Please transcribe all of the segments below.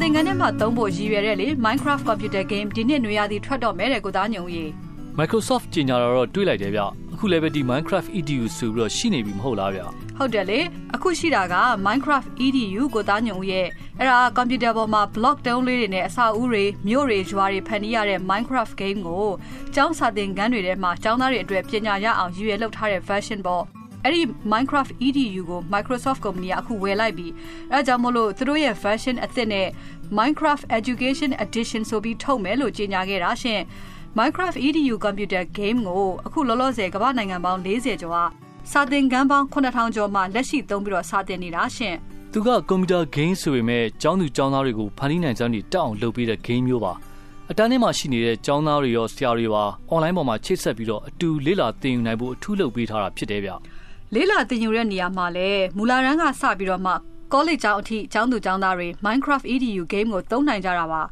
သင်ခန်းထဲမှာသုံးဖို့ရည်ရွယ်တဲ့လေ Minecraft computer game ဒီနှစ်နွေရာသီထွက်တော့မယ်တဲ့ကိုသားညုံကြီး Microsoft ကြီးညာတော့တွေးလိုက်တယ်ဗျအခုလည်းပဲဒီ Minecraft EDU ဆိုပြီးတော့ရှိနေပြီမဟုတ်လားဗျဟုတ်တယ်လေအခုရှိတာက Minecraft EDU ကိုသားညုံရဲ့အဲ့ဒါကွန်ပျူတာပေါ်မှာ block တုံးလေးတွေနဲ့အစာအုပ်တွေမြို့တွေရွာတွေဖန်တီးရတဲ့ Minecraft game ကိုကျောင်းစာသင်ခန်းတွေထဲမှာကျောင်းသားတွေအတွက်ပညာရအောင်ရည်ရွယ်လုပ်ထားတဲ့ version ပေါ့ အဲ့ဒီ Minecraft EDU ကို Microsoft Company ကအခုဝယ်လိုက်ပြီအဲဒါကြောင့်မို့လို့သူတို့ရဲ့ version အသစ်နဲ့ Minecraft Education Edition ဆိုပြီးထုတ်မယ်လို့ကြေညာခဲ့တာရှင် Minecraft EDU computer game ကိုအခုလောလောဆယ်ကမ္ဘာနိုင်ငံပေါင်း40ကျော်ကစာသင်ခန်းပေါင်း9000ကျော်မှလက်ရှိသုံးပြီးတော့စာသင်နေတာရှင်သူကကွန်ပျူတာ game ဆိုပေမဲ့ကျောင်းသူကျောင်းသားတွေကိုဖန်တီးနိုင်စွမ်းတွေတက်အောင်လုပ်ပေးတဲ့ game မျိုးပါအတန်းထဲမှာရှိနေတဲ့ကျောင်းသားတွေရောဆရာတွေပါ online ပေါ်မှာချိတ်ဆက်ပြီးတော့အတူလေ့လာသင်ယူနိုင်ဖို့အထူးလုပ်ပေးထားတာဖြစ်တယ်ဗျ လေးလာတင်ယူတဲ့နေရာမှာလည်းမူလာရန်ကစပြီးတော့မှ college ကျောင်းအထိကျောင်းသူကျောင်းသားတွေ Minecraft EDU game ကိုသုံးနိုင်ကြတာပါ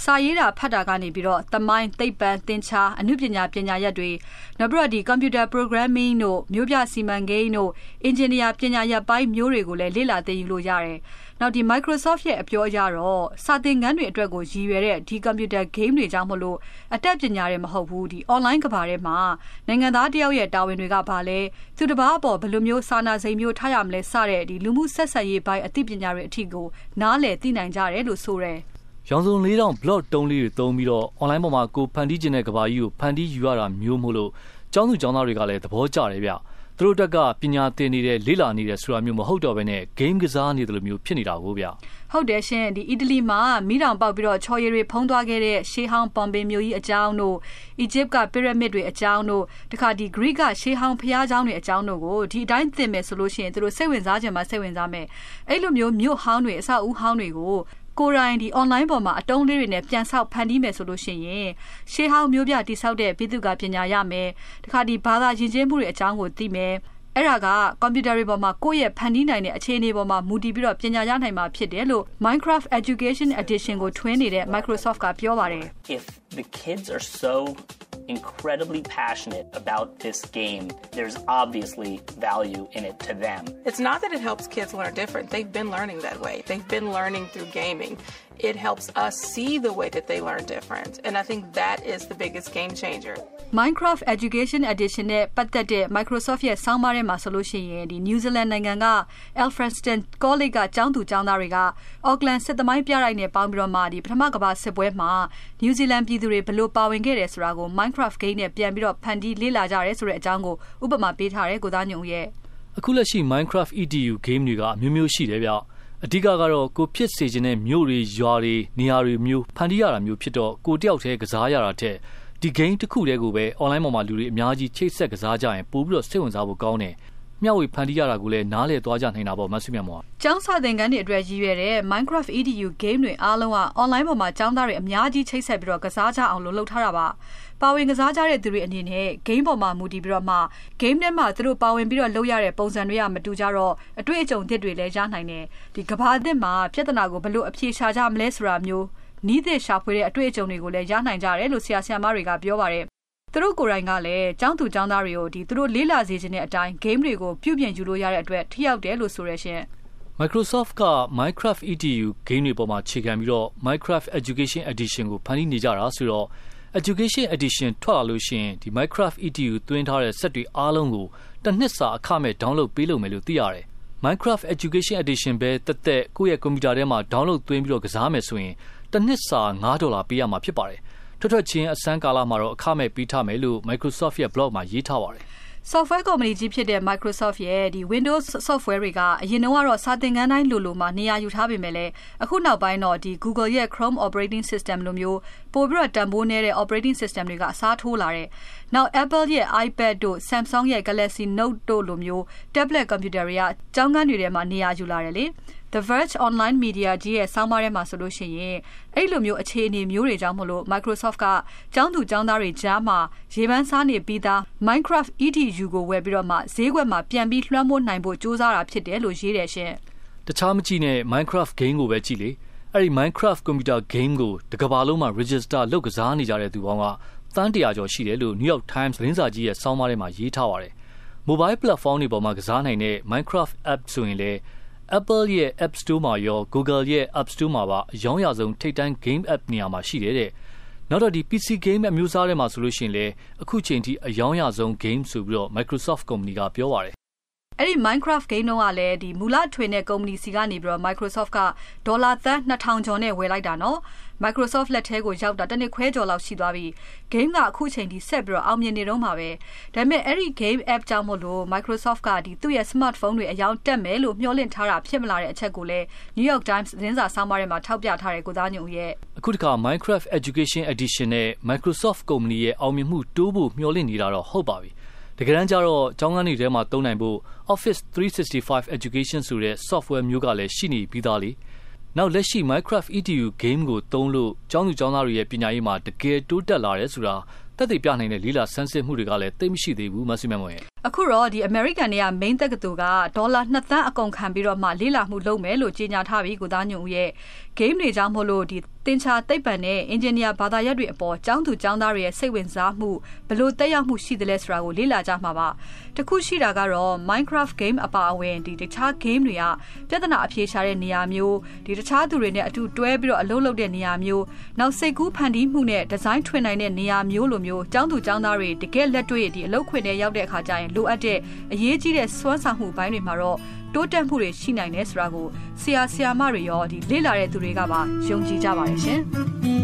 စာရေးတာဖတ်တာကနေပြီးတော့သမိုင်းသိပ္ပံသင်္ချာအမှုပညာပညာရပ်တွေနောက်ပြီးတော့ဒီ computer programming တို့မျိုးပြစီမံကိန်းတို့ engineer ပညာရပ်ပိုင်းမျိုးတွေကိုလည်းလေ့လာသင်ယူလို့ရတယ်နောက်ဒီ Microsoft ရဲ့အပြောအရတော့စာသင်ခန်းတွေအတွက်ကိုရည်ရွယ်တဲ့ဒီ computer game တွေကြောင့်မလို့အတတ်ပညာတွေမဟုတ်ဘူးဒီ online ကဘာထဲမှာနိုင်ငံသားတယောက်ရဲ့တာဝန်တွေကဘာလဲသူတစ်ပါးအပေါ်ဘယ်လိုမျိုးစာနာစိမ်မျိုးထားရမလဲစတဲ့ဒီလူမှုဆက်ဆံရေးပိုင်းအသိပညာတွေအထိကိုနားလည်သိနိုင်ကြတယ်လို့ဆိုတယ် ရောင်စုံ၄တောင် blog တုံးလေးတွေသုံးပြီးတော့ online ပေါ်မှာကိုဖန်တီးခြင်းတဲ့ကဘာကြီးကိုဖန်တီးယူရတာမျိုးမို့လို့ကျောင်းသူကျောင်းသားတွေကလည်းသဘောကျတယ်ဗျ။သူတို့တက်ကပညာသင်နေတဲ့လေ့လာနေတဲ့ဆိုတာမျိုးမဟုတ်တော့ဘဲနဲ့ game ကစားနေတယ်လို့မျိုးဖြစ်နေတာကိုဗျဟုတ်တယ်ရှင်ဒီအီတလီမှာမိတောင်ပေါက်ပြီးတော့ချော်ရည်တွေဖုံးသွားခဲ့တဲ့ရှေးဟောင်းပွန်ပင်မျိုးကြီးအကြောင်းတို့အီဂျစ်ကပီရမစ်တွေအကြောင်းတို့တခါဒီ Greek ကရှေးဟောင်းဖျားเจ้าတွေအကြောင်းတို့ကိုဒီအတိုင်းသင်မယ်ဆိုလို့ရှိရင်သူတို့စိတ်ဝင်စားခြင်းမှာစိတ်ဝင်စားမယ်အဲ့လိုမျိုးမြို့ဟောင်းတွေအဆောက်အဦဟောင်းတွေကို ကိုရိုင်းဒီ online ပေါ်မှာအတုံးလေးတွေနဲ့ပြန်ဆောက်ဖန်တီးမယ်ဆိုလို့ရှိရင်ရှေးဟောင်းမျိုးပြတိဆောက်တဲ့ပြည်သူကပညာရမယ်တခါဒီဘာသာယဉ်ကျေးမှုတွေအကြောင်းကိုသိမယ်အဲ့ဒါကကွန်ပျူတာတွေပေါ်မှာကိုယ့်ရဲ့ဖန်တီးနိုင်တဲ့အခြေအနေပေါ်မှာမူတည်ပြီးတော့ပညာရနိုင်မှာဖြစ်တယ်လို့ Minecraft Education Edition ကိုထွင်းနေတဲ့ Microsoft ကပြောပါတယ် If the kids are so incredibly passionate about this game, there's obviously value in it to them. It's not that it helps kids learn different. They've been learning that way. They've been learning through gaming. It helps us see the way that they learn different. And I think that is the biggest game changer. Minecraft Education Edition နဲ့ပတ်သက်တဲ့ Microsoft ရဲ့ဆောင်းပါးထဲမှာဆိုလို့ရှိရင်ဒီ New Zealand နိုင်ငံက Alfred College ကကျောင်းသူကျောင်းသားတွေက Auckland စစ်သမိုင်းပြတိုက်နဲ့ပေါင်းပြီးတော့မှဒီပထမကမ္ဘာစစ်ပွဲမှာ New Zealand ပြည်သူတွေဘယ်လိုပါဝင်ခဲ့တယ်ဆိုတာကို Minecraft game နဲ့ပြန်ပြီးတော့ဖန်တီးလေ့လာကြရဲဆိုတဲ့အကြောင်းကိုဥပမာပေးထားတယ်ကိုသားညုံရဲ့အခုလက်ရှိ Minecraft EDU game တွေကအမျိုးမျိုးရှိတယ်ဗျ အဓိကကတော့ကိုဖြစ်စေခြင်းတဲ့မြို့တွေရွာတွေနေရာတွေမျိုးဖန်တီးရတာမျိုးဖြစ်တော့ကိုတယောက်တည်းကစားရတာတဲ့ဒီ game တစ်ခုတည်းကိုပဲ online ပေါ်မှာလူတွေအများကြီးချိတ်ဆက်ကစားကြရင်ပို့ပြီးတော့စိတ်ဝင်စားဖို့ကောင်းတယ် မျှဝေဖန်တီးရတာကိုလည်းနားလည်သွားကြနိုင်တာပေါ့မဆုမြတ်မော။ကျောင်းစာသင်ခန်းတွေအတွက်ရည်ရွယ်တဲ့ Minecraft EDU game တွေအားလုံးက online ပေါ်မှာကျောင်းသားတွေအများကြီးချိတ်ဆက်ပြီးတော့ကစားကြအောင်လို့လုပ်ထားတာပါ။ပါဝင်ကစားကြတဲ့သူတွေအနေနဲ့ game ပေါ်မှာမူတည်ပြီးတော့မှ game ထဲမှာသူတို့ပါဝင်ပြီးတော့လုပ်ရတဲ့ပုံစံတွေကမတူကြတော့အတွေ့အကြုံသစ်တွေလည်းရနိုင်တယ်။ဒီကဘာအသစ်မှာပြဿနာကိုဘယ်လိုအဖြေရှာကြမလဲဆိုတာမျိုးနီးသစ်ရှာဖွေတဲ့အတွေ့အကြုံတွေကိုလည်းရနိုင်ကြတယ်လို့ဆရာဆရာမတွေကပြောပါတယ် သူတို့ကိုယ်တိုင်ကလည်းចောင်းသူចောင်းသားတွေကိုဒီသူတို့လေးလာစေခြင်းတဲ့အတိုင်း game တွေကိုပြုပြင်ယူလို့ရတဲ့အတွက်ထိရောက်တယ်လို့ဆိုရရှင် Microsoft က Minecraft EDU game တွေပေါ်မှာခြေခံပြီးတော့ Minecraft Education Edition ကိုဖန်တီးနေကြတာဆိုတော့ Education Edition ထွက်လာလို့ရှိရင်ဒီ Minecraft EDU သွင်းထားတဲ့ set တွေအားလုံးကိုတစ်နှစ်စာအခမဲ့ download ပေးလို့မယ်လို့သိရတယ်။ Minecraft Education Edition ပဲတက်တက်ကိုယ့်ရဲ့ကွန်ပျူတာထဲမှာ download သွင်းပြီးတော့ကစားမယ်ဆိုရင်တစ်နှစ်စာ9ဒေါ်လာပေးရမှာဖြစ်ပါတယ်။ ထွက်ထွက်ချင်းအစမ်းကာလမှာတော့အခမဲ့ပေးထားမယ်လို့ Microsoft ရဲ့ blog မှာရေးထားပါတယ်။ software company ကြီးဖြစ်တဲ့ Microsoft ရဲ့ဒီ Windows software တွေကအရင်တော့ကတော့စာသင်ခန်းတိုင်းလိုလိုမှာနေရာယူထားပေမဲ့လည်းအခုနောက်ပိုင်းတော့ဒီ Google ရဲ့ Chrome operating system လိုမျိုး ပိုပြီးတော့တန်ဖိုးနေတဲ့ operating system တွေကအစားထိုးလာတဲ့နောက် Apple ရဲ့ iPad တို့ Samsung ရဲ့ Galaxy Note တို့လိုမျိုး tablet computer တွေကကျောင်းကန်းတွေထဲမှာနေရာယူလာတယ်လေ။ The Verge Online Media ကြီးရဲ့ဆောင်းပါးထဲမှာဆိုလို့ရှိရင်အဲ့လိုမျိုးအခြေအနေမျိုးတွေကြောင့်မလို့ Microsoft ကကျောင်းသူကျောင်းသားတွေကြားမှာရေပန်းစားနေပြီးသား Minecraft EDU ကိုဝယ်ပြီးတော့မှဈေးကွက်မှာပြန်ပြီးလွှမ်းမိုးနိုင်ဖို့စ조사တာဖြစ်တယ်လို့ရေးတယ်ရှင်။တခြားမကြည့်နဲ့ Minecraft game ကိုပဲကြည့်လေ။ အဲ့ဒီ Minecraft computer game ကိုတကဘာလုံးမှာ register လုပ်ကစားနေကြတဲ့သူပေါင်းကတန်းတရာကျော်ရှိတယ်လို့ New York Times သတင်းစာကြီးရဲ့ဆောင်းပါးထဲမှာရေးထားပါတယ်။ mobile platform တွေပေါ်မှာကစားနိုင်တဲ့ Minecraft app ဆိုရင်လည်း Apple ရဲ့ App Store မှာရော Google ရဲ့ App Store မှာပါအယောင်းရဆုံးထိပ်တန်း game app နေရာမှာရှိတယ်တဲ့နောက်တော့ဒီ PC game အမျိုးအစားတွေမှာဆိုလို့ရှိရင်လေအခုချိန်ထိအယောင်းရဆုံး game ဆိုပြီးတော့ Microsoft ကုမ္ပဏီကပြောပါတယ် အဲ့ဒီ Minecraft game တုန်းကလည်းဒီမူလထွေတဲ့ကုမ္ပဏီစီကနေပြီးတော့ Microsoft ကဒေါ်လာသန်း2000ကျော်နဲ့ဝယ်လိုက်တာနော် Microsoft လက်ထဲကိုရောက်တာတနစ်ခွဲကျော်လောက်ရှိသွားပြီ game ကအခုချိန်ထိဆက်ပြီးတော့အောင်မြင်နေတော့မှာပဲဒါပေမဲ့အဲ့ဒီ game app ကြောင့်မို့လို့ Microsoft ကဒီသူ့ရဲ့ smartphone တွေအယောင်တက်မယ်လို့မျှော်လင့်ထားတာဖြစ်မလာတဲ့အချက်ကိုလည်း New York Times သတင်းစာဆောင်းပါးထဲမှာထောက်ပြထားတယ်ကိုသားညုံရဲ့အခုတခါ Minecraft Education Edition နဲ့ Microsoft ကုမ္ပဏီရဲ့အောင်မြင်မှုတိုးဖို့မျှော်လင့်နေတာတော့ဟုတ်ပါပြီ တကယ်တမ်းကျတော့ကျောင်းကန်းတွေထဲမှာသုံးနိုင်ဖို့ Office 365 Education ဆိုတဲ့ software မျိုးကလည်းရှိနေပြီးသားလေ။နောက်လက်ရှိ Minecraft EDU game ကိုသုံးလို့ကျောင်းသူကျောင်းသားတွေရဲ့ပညာရေးမှာတကယ်တိုးတက်လာတယ်ဆိုတာတက်တည်ပြနိုင်တဲ့လေးလာဆန်းစစ်မှုတွေကလည်းသိမရှိသေးဘူးမဆီမမော်ရဲ့အခုတော့ဒီ American တွေက main တက္ကသိုလ်ကဒေါ်လာ2သန်းအကုန်ခံပြီးတော့မှလေးလာမှုလုပ်မယ်လို့ကြေညာထားပြီကိုသားညုံဦးရဲ့ game တွေကြောင့်မို့လို့ဒီတင်ချာသိပ္ပံနဲ့ engineer ဘာသာရပ်တွေအပေါ်ကျောင်းသူကျောင်းသားတွေရဲ့စိတ်ဝင်စားမှုဘလို့တက်ရောက်မှုရှိသလဲဆိုတာကိုလေ့လာကြမှာပါတခုရှိတာကတော့ Minecraft game အပါအဝင်ဒီတခြား game တွေကပြဿနာအဖြေရှာတဲ့နေရာမျိုးဒီတခြားသူတွေနဲ့အတူတွဲပြီးတော့အလုပ်လုပ်တဲ့နေရာမျိုးနောက်စိတ်ကူးဖန်တီးမှုနဲ့ design ထွင်နိုင်တဲ့နေရာမျိုးလိုမျိုးကျောင်းသူကျောင်းသားတွေတကယ်လက်တွေ့ဒီအလုပ်ခွင်တွေရောက်တဲ့အခါကျရင်လိုအပ်တဲ့အရေးကြီးတဲ့စွမ်းဆောင်မှုပိုင်းတွေမှာတော့ တိုးတက်မှုတွေရှိနိုင်တယ်ဆိုတာကိုဆရာဆရာမတွေရောဒီလေ့လာတဲ့သူတွေကပါယုံကြည်ကြပါတယ်ရှင်။